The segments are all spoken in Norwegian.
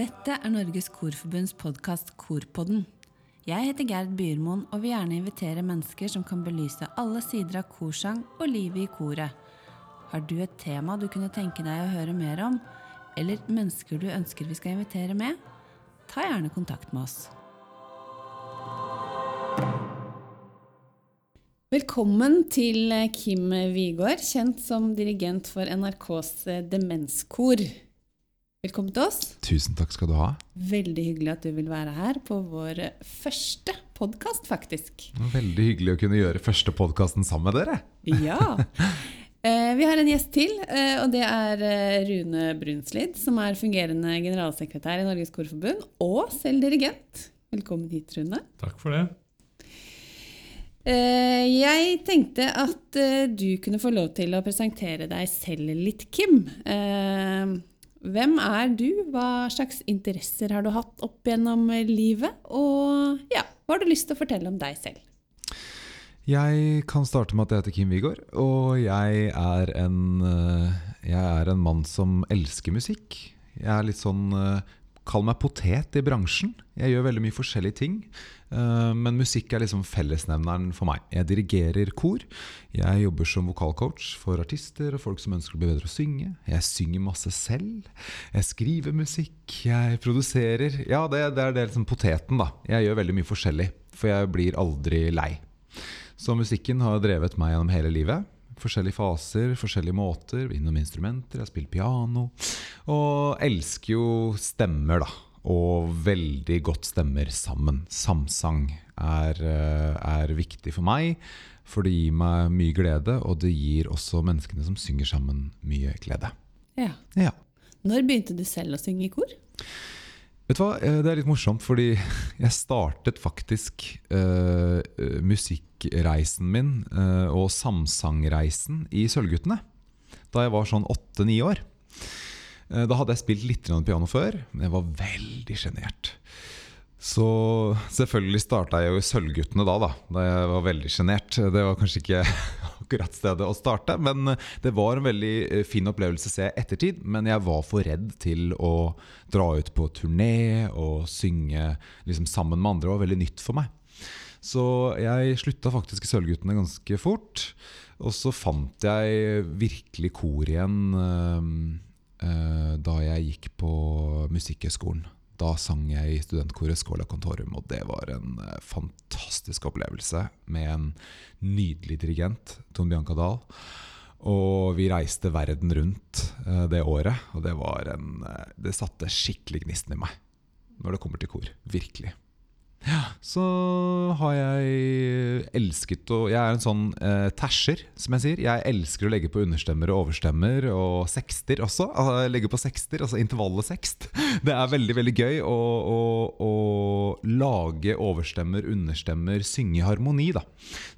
Dette er Norges Korforbunds podkast Korpodden. Jeg heter Gerd Byrmoen og vil gjerne invitere mennesker som kan belyse alle sider av korsang og livet i koret. Har du et tema du kunne tenke deg å høre mer om, eller mennesker du ønsker vi skal invitere med? Ta gjerne kontakt med oss. Velkommen til Kim Wigård, kjent som dirigent for NRKs demenskor. Velkommen til oss. Tusen takk skal du ha. Veldig hyggelig at du vil være her på vår første podkast, faktisk. Veldig hyggelig å kunne gjøre første podkasten sammen med dere. Ja. Eh, vi har en gjest til, eh, og det er eh, Rune Brunslid, som er fungerende generalsekretær i Norges Korforbund, og selv dirigent. Velkommen hit, Rune. Takk for det. Eh, jeg tenkte at eh, du kunne få lov til å presentere deg selv litt, Kim. Eh, hvem er du? Hva slags interesser har du hatt opp gjennom livet? Og ja, hva har du lyst til å fortelle om deg selv? Jeg kan starte med at jeg heter Kim Wigård, og jeg er en, jeg er en mann som elsker musikk. Jeg er litt sånn Kall meg potet i bransjen. Jeg gjør veldig mye forskjellige ting. Eh, men musikk er liksom fellesnevneren for meg. Jeg dirigerer kor. Jeg jobber som vokalcoach for artister og folk som ønsker å bli bedre å synge. Jeg synger masse selv. Jeg skriver musikk. Jeg produserer. Ja, det, det er det liksom poteten, da. Jeg gjør veldig mye forskjellig, for jeg blir aldri lei. Så musikken har drevet meg gjennom hele livet forskjellige faser, forskjellige måter. Innom instrumenter, jeg spiller piano. Og elsker jo stemmer, da. Og veldig godt stemmer sammen. Samsang er, eh, er viktig for meg. For det gir meg mye glede, og det gir også menneskene som synger sammen, mye glede. Ja. ja. Når begynte du selv å synge i kor? Vet du hva, eh, Det er litt morsomt, fordi jeg startet faktisk uh, musikkreisen min uh, og samsangreisen i Sølvguttene da jeg var sånn åtte-ni år. Uh, da hadde jeg spilt litt piano før, men jeg var veldig sjenert. Så selvfølgelig starta jeg jo i Sølvguttene da, da, da jeg var veldig sjenert. Det var kanskje ikke akkurat stedet å starte. Men det var en veldig eh, fin opplevelse å se ettertid. Men jeg var for redd til å dra ut på turné og synge liksom, sammen med andre. Det var veldig nytt for meg. Så jeg slutta faktisk i Sølvguttene ganske fort. Og så fant jeg virkelig kor igjen uh, uh, da jeg gikk på Musikkhøgskolen. Da sang jeg i studentkoret Skåla Contorum, og det var en uh, fantastisk opplevelse med en nydelig dirigent, Ton Bianca Dahl. Og vi reiste verden rundt uh, det året, og det var en uh, Det satte skikkelig gnisten i meg når det kommer til kor. Virkelig. Så har jeg elsket å Jeg er en sånn eh, terser, som jeg sier. Jeg elsker å legge på understemmer og overstemmer, og sekster også. Altså, legge på sekster, altså intervallet sekst. Det er veldig veldig gøy å, å, å lage overstemmer, understemmer, synge i harmoni, da.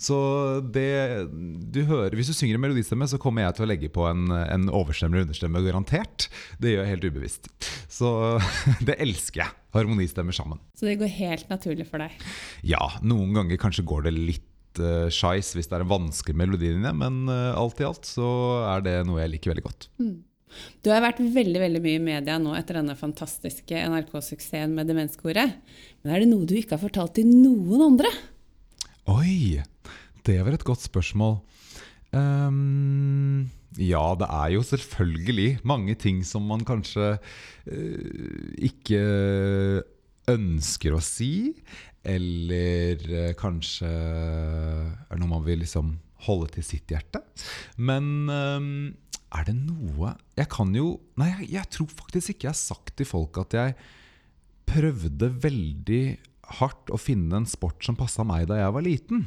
Så det du hører Hvis du synger en melodistemme, så kommer jeg til å legge på en, en overstemmer og understemmer, garantert. Det gjør jeg helt ubevisst. Så det elsker jeg harmonistemmer sammen. Så det går helt naturlig for deg? Ja, noen ganger kanskje går det litt uh, skeis hvis det er en vanskelig melodilinje, men uh, alt i alt så er det noe jeg liker veldig godt. Mm. Du har vært veldig veldig mye i media nå etter denne fantastiske NRK-suksessen med Demenskoret. Men er det noe du ikke har fortalt til noen andre? Oi! Det var et godt spørsmål. Um, ja, det er jo selvfølgelig mange ting som man kanskje uh, ikke ønsker å si. Eller uh, kanskje er noe man vil liksom holde til sitt hjerte. Men um, er det noe Jeg kan jo Nei, jeg, tror faktisk ikke jeg har sagt til folk at jeg prøvde veldig hardt å finne en sport som passa meg da jeg var liten.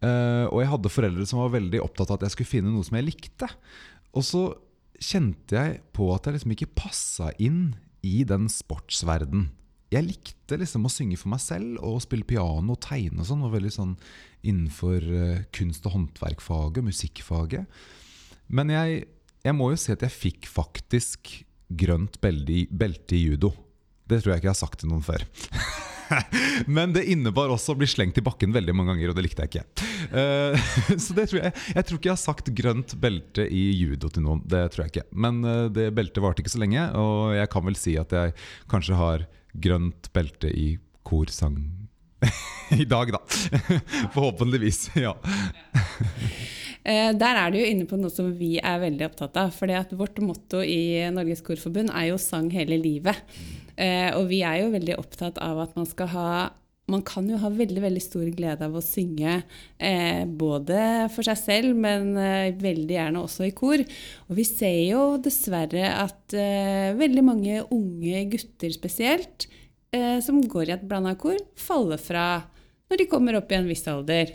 Uh, og jeg hadde foreldre som var veldig opptatt av at jeg skulle finne noe som jeg likte. Og så kjente jeg på at jeg liksom ikke passa inn i den sportsverden. Jeg likte liksom å synge for meg selv og spille piano og tegne og sånn. Var veldig sånn innenfor uh, kunst- og håndverkfaget, musikkfaget. Men jeg, jeg, må jo si at jeg fikk faktisk grønt belte belte i judo. Det tror jeg ikke jeg har sagt til noen før. Men det innebar også å bli slengt i bakken veldig mange ganger, og det likte jeg ikke. Eh, så det tror jeg Jeg tror ikke jeg har sagt grønt belte i judo til noen. Det tror jeg ikke. Men eh, det beltet varte ikke så lenge, og jeg kan vel si at jeg kanskje har grønt belte i korsang i dag, da. Forhåpentligvis. Ja. Eh, der er du jo inne på noe som vi er veldig opptatt av. For vårt motto i Norges Korforbund er jo 'sang hele livet'. Eh, og vi er jo veldig opptatt av at man skal ha man kan jo ha veldig veldig stor glede av å synge eh, både for seg selv, men eh, veldig gjerne også i kor. Og vi ser jo dessverre at eh, veldig mange unge gutter spesielt, eh, som går i et blanda kor, faller fra når de kommer opp i en viss alder.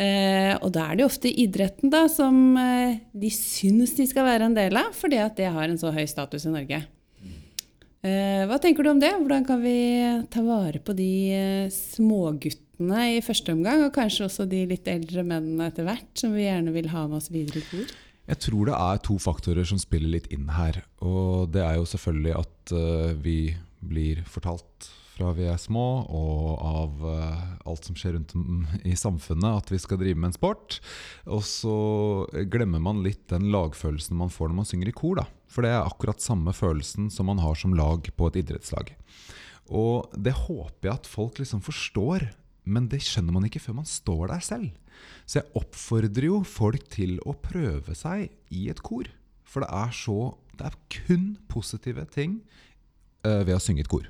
Eh, og da er det jo ofte idretten da, som eh, de syns de skal være en del av, fordi at det har en så høy status i Norge. Eh, hva tenker du om det? Hvordan kan vi ta vare på de eh, småguttene i første omgang, og kanskje også de litt eldre mennene etter hvert, som vi gjerne vil ha med oss videre i kor? Jeg tror det er to faktorer som spiller litt inn her. Og det er jo selvfølgelig at uh, vi blir fortalt fra vi er små, og av uh, alt som skjer rundt om i samfunnet, at vi skal drive med en sport. Og så glemmer man litt den lagfølelsen man får når man synger i kor. da. For det er akkurat samme følelsen som man har som lag på et idrettslag. Og det håper jeg at folk liksom forstår, men det skjønner man ikke før man står der selv. Så jeg oppfordrer jo folk til å prøve seg i et kor. For det er så Det er kun positive ting ved å synge et kor.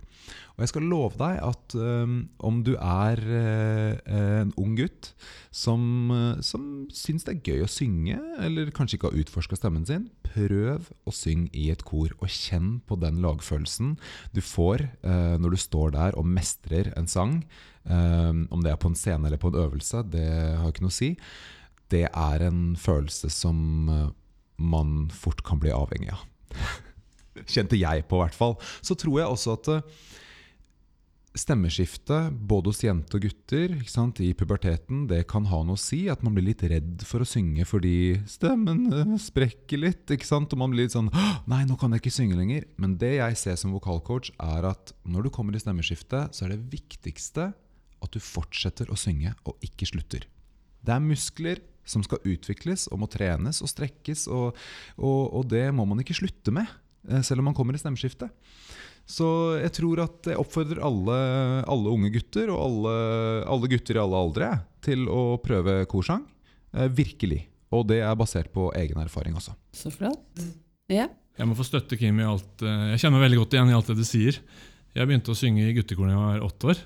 Og jeg skal love deg at um, om du er uh, en ung gutt som, uh, som syns det er gøy å synge, eller kanskje ikke har utforska stemmen sin, prøv å synge i et kor, og kjenn på den lagfølelsen du får uh, når du står der og mestrer en sang. Um, om det er på en scene eller på en øvelse, det har ikke noe å si. Det er en følelse som man fort kan bli avhengig av. Kjente jeg på, i hvert fall. Så tror jeg også at stemmeskifte både hos jenter og gutter sant, i puberteten, det kan ha noe å si. At man blir litt redd for å synge fordi stemmen eh, sprekker litt. ikke sant? Og man blir litt sånn Nei, nå kan jeg ikke synge lenger. Men det jeg ser som vokalcoach, er at når du kommer i stemmeskifte, så er det viktigste at du fortsetter å synge og ikke slutter. Det er muskler som skal utvikles og må trenes og strekkes, og, og, og det må man ikke slutte med, eh, selv om man kommer i stemmeskiftet. Så jeg tror at jeg oppfordrer alle, alle unge gutter, og alle, alle, gutter i alle aldre, til å prøve korsang. Eh, virkelig. Og det er basert på egen erfaring også. Så flott. Ja. Jeg må få støtte Kim i alt eh, Jeg kjenner meg veldig godt igjen i alt det du sier. Jeg begynte å synge i guttekoren da jeg var åtte år.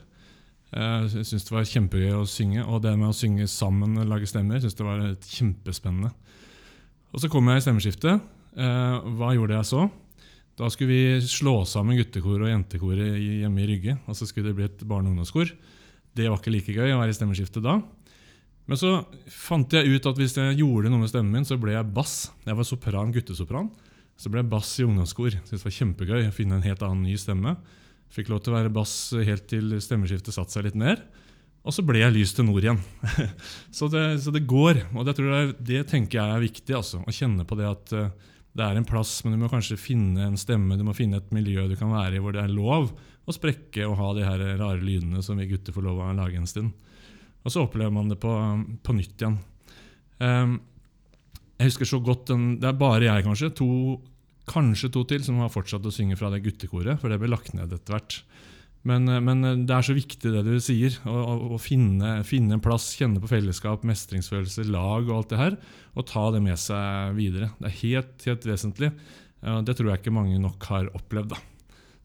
Eh, jeg syntes det var kjempegøy å synge, og det med å synge sammen og lage stemmer synes det var kjempespennende. Og Så kom jeg i stemmeskiftet. Hva gjorde jeg så? Da skulle vi slå sammen guttekoret og jentekoret hjemme i Rygge. Og så skulle det bli et barne- og ungdomskor. Det var ikke like gøy å være i stemmeskiftet da. Men så fant jeg ut at hvis jeg gjorde noe med stemmen min, så ble jeg bass. Jeg var sopran, guttesopran. Så ble jeg bass i ungdomskor. Syntes det var kjempegøy å finne en helt annen ny stemme. Fikk lov til å være bass helt til stemmeskiftet satte seg litt ned. Og så ble jeg lys til nord igjen. så, det, så, det, går. Og det, jeg, det, tenker jeg er viktig. Altså, å kjenne på det at uh, det er en plass, men du må kanskje finne en stemme, du må finne et miljø du kan være i hvor det er lov å sprekke og ha de her rare lydene som vi gutter får lov å lage en stund. Og så opplever man det på, på nytt igjen. Um, jeg husker så godt den, Det er bare jeg, kanskje, to, kanskje to til, som har fortsatt å synge fra det guttekoret, for det ble lagt ned etter hvert. Men, eh, men, eh, det er så viktig det du sier, å, å, finne, finne, en plass, kjenne på fellesskap, mestringsfølelse, lag og alt det her, og ta det med seg videre. Det er helt, helt vesentlig. Det tror jeg ikke mange nok har opplevd. Da.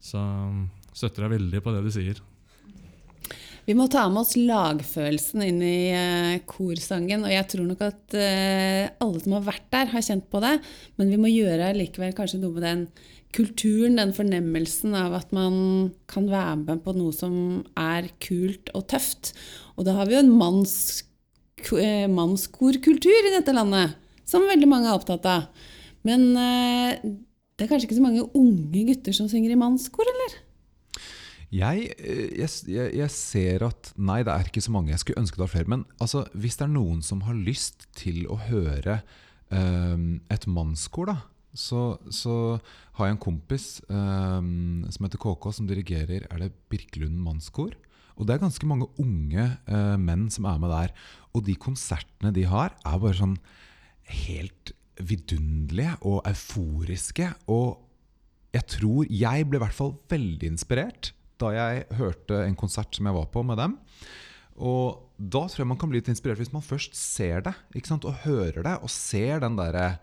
Så støtter jeg veldig på det du sier. Vi må ta med oss lagfølelsen inn i uh, korsangen. Og jeg tror nok at uh, alle som har vært der, har kjent på det. Men vi må gjøre likevel kanskje noe med den kulturen, den fornemmelsen av at man kan være med på noe som er kult og tøft. Og da har vi jo en manns, uh, mannskorkultur i dette landet, som veldig mange er opptatt av. Men det er kanskje ikke så mange unge gutter som synger i mannskor, eller? Jeg, eh, jeg, jeg, ser at Nei, det er ikke så mange. Jeg skulle ønske det var flere. Men altså, hvis det er noen som har lyst til å høre um, et mannskor, da, så, så, har jeg en kompis um, som heter KK, som dirigerer Er det Birkelund mannskor? Og det er ganske mange unge uh, menn som er med der. Og de konsertene de har, er bare sånn helt vidunderlige og euforiske. Og jeg tror Jeg ble i hvert fall veldig inspirert da jeg hørte en konsert som jeg var på med dem. Og da tror jeg man kan bli litt inspirert hvis man først ser det og hører det, og ser den derre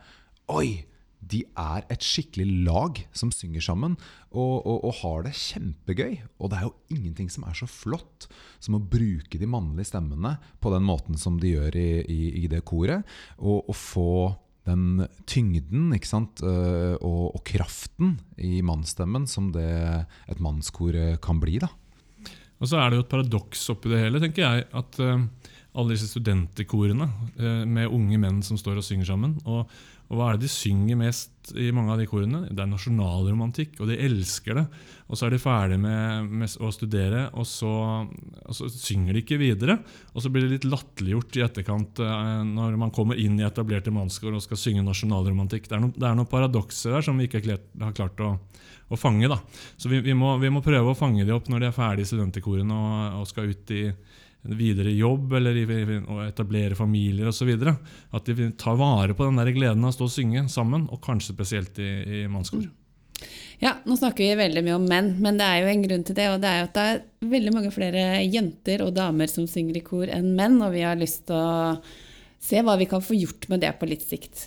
Oi! De er et skikkelig lag som synger sammen og, og, og, har det kjempegøy. Og det er jo ingenting som er så flott som å bruke de mannlige stemmene på den måten som de gjør i, i, i det koret. Og, og, få den tyngden sant? Eh, og, og kraften i mannsstemmen som det et mannskor kan bli. da. Og så er det jo et paradoks oppi det hele, tenker jeg. At uh, alle disse studentekorene uh, med unge menn som står og synger sammen. Og, og, hva er det de synger mest i mange av de korene? Det er nasjonalromantikk, og de elsker det. Og så er de ferdig med, med å studere, og så, og så, synger de ikke videre. Og så blir det litt latterliggjort i etterkant uh, når man kommer inn i etablerte mannskår og skal synge nasjonalromantikk. Det er, no, det er noen paradokser der som vi ikke har klart å å fange. da. Så vi, vi, må, vi, må, prøve å fange de opp når de er ferdige i studentekorene og, og skal ut i videre jobb eller å etablere familier osv. At de tar vare på den der gleden av å stå og synge sammen, og kanskje spesielt i, i mannskor. Ja, nå snakker vi veldig mye om menn, men det er jo en grunn til det. Og det er jo at det er veldig mange flere jenter og damer som synger i kor enn menn, og vi har lyst til å se hva vi kan få gjort med det på litt sikt.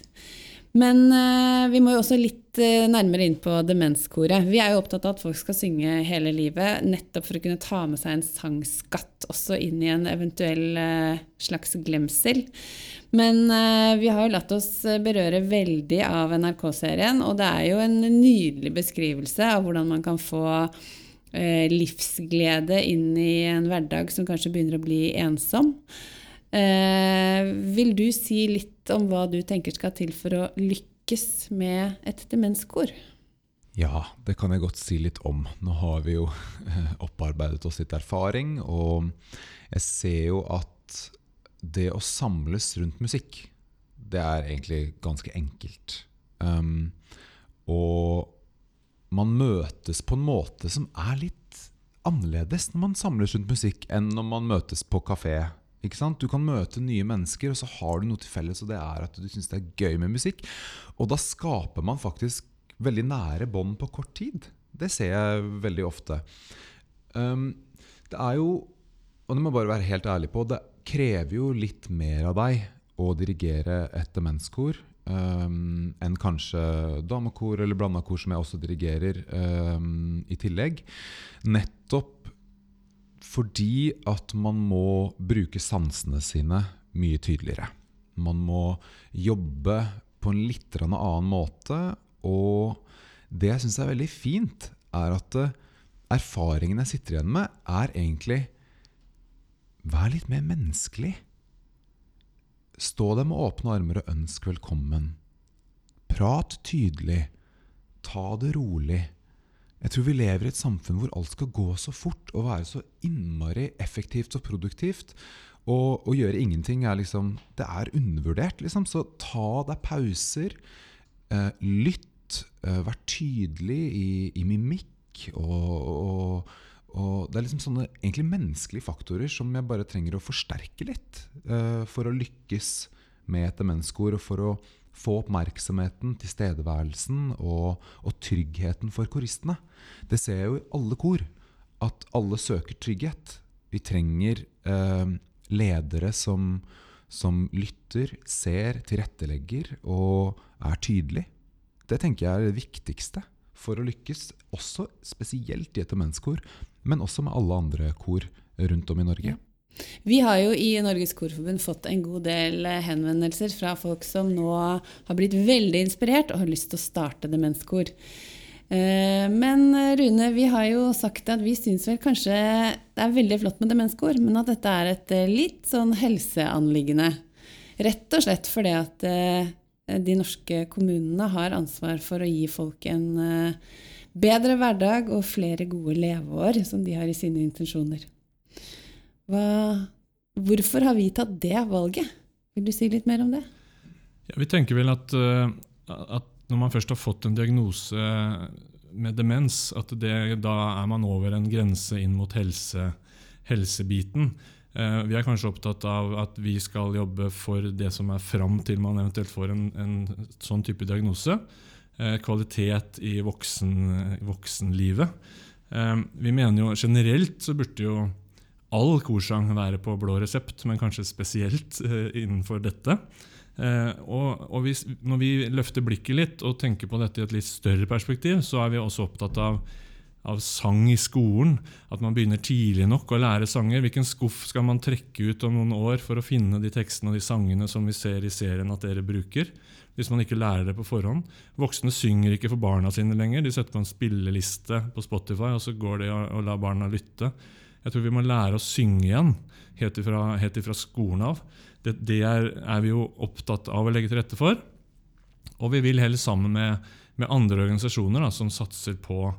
Men uh, vi må jo også litt uh, nærmere inn på demenskoret. Vi er jo opptatt av at folk skal synge hele livet, nettopp for å kunne ta med seg en sangskatt også inn i en eventuell uh, slags glemsel. Men vi har jo latt oss berøre veldig av NRK-serien, og det er jo en nydelig beskrivelse av hvordan man kan få livsglede inn i en hverdag som kanskje begynner å bli ensom. Eh, vil du si litt om hva du tenker skal til for å lykkes med et demenskor? Ja, det kan jeg godt si litt om. Nå har vi jo opparbeidet oss litt erfaring, og jeg ser jo at det å samles rundt musikk, det er egentlig ganske enkelt. Um, og man møtes på en måte som er litt annerledes når man samles rundt musikk, enn når man møtes på kafé? Du kan møte nye mennesker, og så har du noe til felles, og det er at du syns det er gøy med musikk. Og da skaper man faktisk veldig nære bånd på kort tid. Det ser jeg veldig ofte. Um, det er jo, og det må jeg bare være helt ærlig på, det krever jo litt mer av deg å dirigere et demenskor um, enn kanskje damekor eller blandakor, som jeg også dirigerer um, i tillegg. Nettopp fordi at man må bruke sansene sine mye tydeligere. Man må jobbe på en litt annen måte. Og det jeg syns er veldig fint, er at erfaringen erfaringene jeg sitter igjen med, er egentlig Vær litt mer menneskelig. Stå der med åpne armer og ønsk velkommen. Prat tydelig. Ta det rolig. Jeg tror vi lever i et samfunn hvor alt skal gå så fort og være så innmari effektivt og produktivt. Og å gjøre ingenting er liksom Det er undervurdert, liksom. Så ta deg pauser. Eh, lytt. Eh, vær tydelig i, i mimikk. Og, og, og, det er liksom sånne egentlig menneskelige faktorer som jeg bare trenger å forsterke litt eh, for å lykkes med et demenskor, og for å få oppmerksomheten, tilstedeværelsen og, og, tryggheten for koristene. Det ser jeg jo i alle kor, at alle søker trygghet. Vi trenger eh, ledere som, som, lytter, ser, tilrettelegger og er tydelig. Det tenker jeg er det viktigste for å lykkes, også spesielt i et demenskor, men også med alle andre kor rundt om i Norge. Vi har jo i Norges Korforbund fått en god del eh, henvendelser fra folk som nå har blitt veldig inspirert og har lyst til å starte demenskor. Eh, men eh, Rune, vi har jo sagt at vi syns vel kanskje det er veldig flott med demenskor, men at dette er et litt sånn helseanliggende. Rett og slett fordi at de norske kommunene har ansvar for å gi folk en bedre hverdag og flere gode leveår, som de har i sine intensjoner. Hva, hvorfor har vi tatt det valget? Vil du si litt mer om det? Ja, vi tenker vel at, eh, at, når man først har fått en diagnose med demens, at det, da er man over en grense inn mot helse, helsebiten. Eh, vi er kanskje opptatt av at vi skal jobbe for det som er fram til man eventuelt får en, en sånn type diagnose. Eh, kvalitet i voksen, voksenlivet. Vi mener jo generelt så burde jo all korsang være på blå resept, men kanskje spesielt innenfor dette. Og, og hvis, når vi løfter blikket litt og tenker på dette i et litt større perspektiv, så er vi også opptatt av av sang i skolen. At man begynner tidlig nok å lære sanger. Hvilken skuff skal man trekke ut om noen år for å finne de tekstene og de sangene som vi ser i serien at dere bruker? Hvis man ikke lærer det på forhånd. Voksne synger ikke for barna sine lenger. De setter på en spilleliste på Spotify, og så går de og lar barna lytte. Jeg tror vi må lære å synge igjen, helt ifra, helt ifra skolen av. Det, det er, er, vi jo opptatt av å legge til rette for. Og vi vil heller sammen med, med andre organisasjoner da, som satser på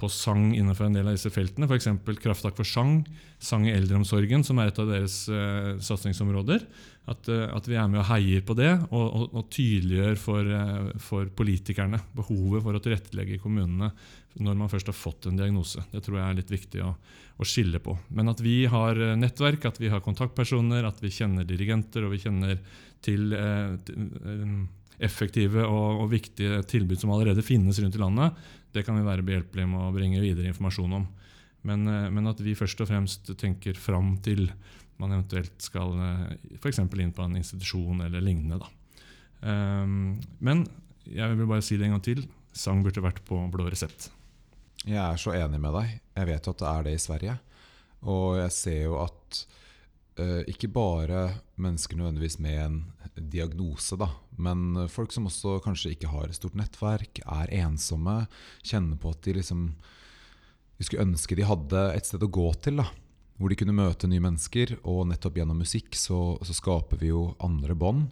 på sang innenfor en del av disse feltene. F.eks. Krafttak for sang, sang i eldreomsorgen, som er et av deres uh, satsingsområder. At, uh, at, vi er med og heier på det, og, og, og tydeliggjør for, uh, for, politikerne behovet for å tilrettelegge i kommunene når man først har fått en diagnose. Det tror jeg er litt viktig å, å skille på. Men at vi har nettverk, at vi har kontaktpersoner, at vi kjenner dirigenter og vi kjenner til, til effektive og, og, viktige tilbud som allerede finnes rundt i landet, det kan vi være behjelpelige med å bringe videre informasjon om. Men, eh, men, at vi først og fremst tenker fram til man eventuelt skal eh, f.eks. inn på en institusjon eller lignende. Da. Um, men jeg vil bare si det en gang til. Sang burde vært på blå resept. Jeg er så enig med deg. Jeg vet at det er det i Sverige. Og jeg ser jo at uh, ikke bare mennesker nødvendigvis med en diagnose, da, men folk som også kanskje ikke har et stort nettverk, er ensomme, kjenner på at de liksom De skulle ønske de hadde et sted å gå til, da, hvor de kunne møte nye mennesker. Og nettopp gjennom musikk så, så skaper vi jo andre bånd.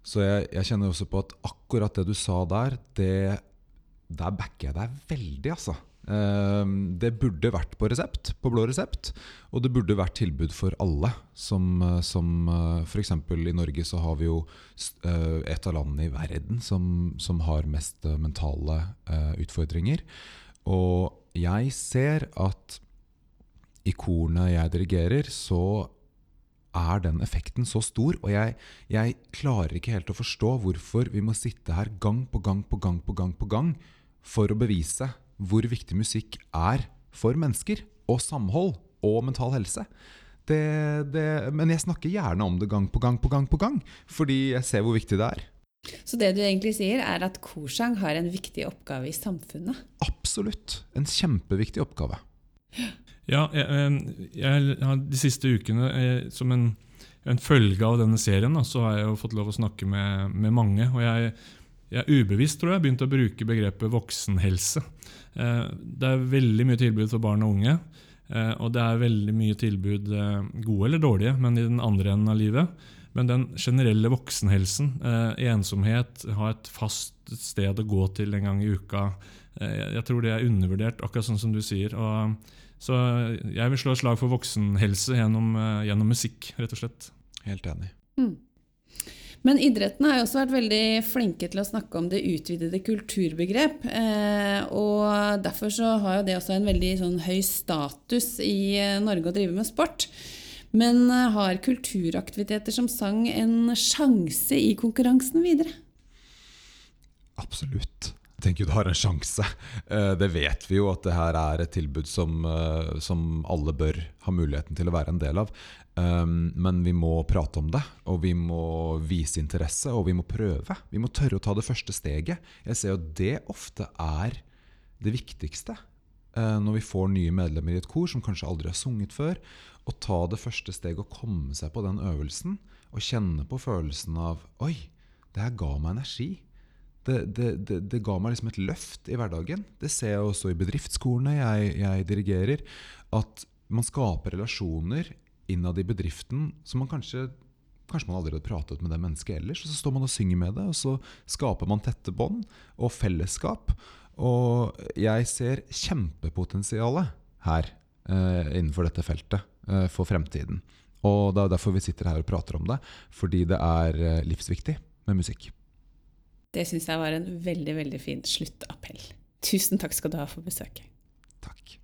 Så jeg, jeg, kjenner også på at akkurat det du sa der, det, der backer jeg deg veldig, altså. Ehm, det burde vært på resept, på blå resept, og det burde vært tilbud for alle. Som, eh, som eh, f.eks. i Norge så har vi jo eh, et av landene i verden som, som har mest mentale utfordringer. Og jeg ser at i korene jeg dirigerer, så er den effekten så stor. Og jeg, jeg, klarer ikke helt å forstå hvorfor vi må sitte her gang på gang på gang på gang på gang for å bevise hvor viktig musikk er for mennesker, og samhold og mental helse. Det, det, men jeg snakker gjerne om det gang på gang på gang på gang, fordi jeg ser hvor viktig det er. Så det du egentlig sier, er at korsang har en viktig oppgave i samfunnet? Absolutt. En kjempeviktig oppgave. Ja, jeg, jeg, de siste ukene, eh, som en, en, følge av denne serien, da, så har jeg jo fått lov å snakke med, med mange. Og jeg, jeg er ubevisst tror jeg, begynt å bruke begrepet voksenhelse. Eh, det er veldig mye tilbud for barn og unge. Eh, og det er veldig mye tilbud, eh, gode eller dårlige, men i den andre enden av livet. Men den generelle voksenhelsen, ensomhet, ha et fast sted å gå til en gang i uka, jeg tror det er undervurdert, akkurat sånn som du sier. Og, så jeg vil slå et slag for voksenhelse gjennom, gjennom musikk, rett og slett. Helt enig. Mm. Men idretten har jo også vært veldig flinke til å snakke om det utvidede kulturbegrep. Eh, og derfor så har jo det også en veldig sånn høy status i eh, Norge å drive med sport. Men eh, har kulturaktiviteter som sang en sjanse i konkurransen videre? Absolutt. Tenker jo du har en sjanse. Det vet vi jo at det her er et tilbud som, som alle bør ha muligheten til å være en del av. Um, men vi må prate om det, og vi må vise interesse, og vi må prøve. Vi må tørre å ta det første steget. Jeg ser at det ofte er det viktigste uh, når vi får nye medlemmer i et kor som kanskje aldri har sunget før. Å ta det første steget og komme seg på den øvelsen og kjenne på følelsen av Oi, det her ga meg energi. Det, det, det, det, ga meg liksom et løft i hverdagen. Det ser jeg også i bedriftsskolene jeg, jeg dirigerer. At man skaper relasjoner innad i bedriften som man kanskje Kanskje man aldri hadde pratet med det mennesket ellers. Og så står man og synger med det, og så skaper man tette bånd og fellesskap. Og jeg ser kjempepotensialet her eh, innenfor dette feltet eh, for fremtiden. Og det er derfor vi sitter her og prater om det. Fordi det er eh, livsviktig med musikk. Det syns jeg var en veldig, veldig fin sluttappell. Tusen takk skal du ha for besøket. Takk.